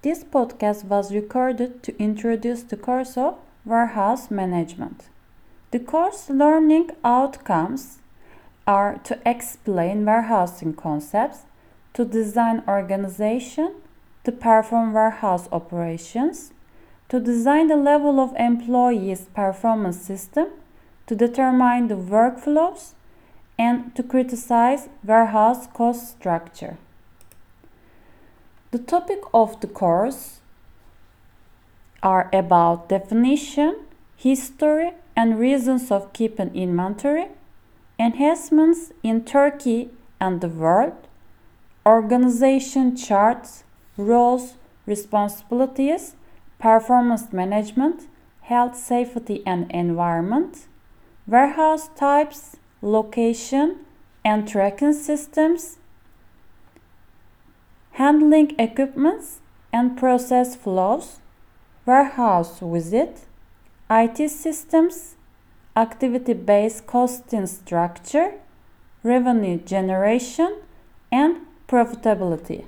This podcast was recorded to introduce the course of Warehouse Management. The course learning outcomes are to explain warehousing concepts, to design organization, to perform warehouse operations, to design the level of employees' performance system, to determine the workflows, and to criticize warehouse cost structure. The topic of the course are about definition, history and reasons of keeping inventory, enhancements in Turkey and the world, organization charts, roles, responsibilities, performance management, health, safety and environment, warehouse types, location and tracking systems, handling equipments and process flows, warehouse visit, IT systems, activity-based costing structure, revenue generation, and profitability.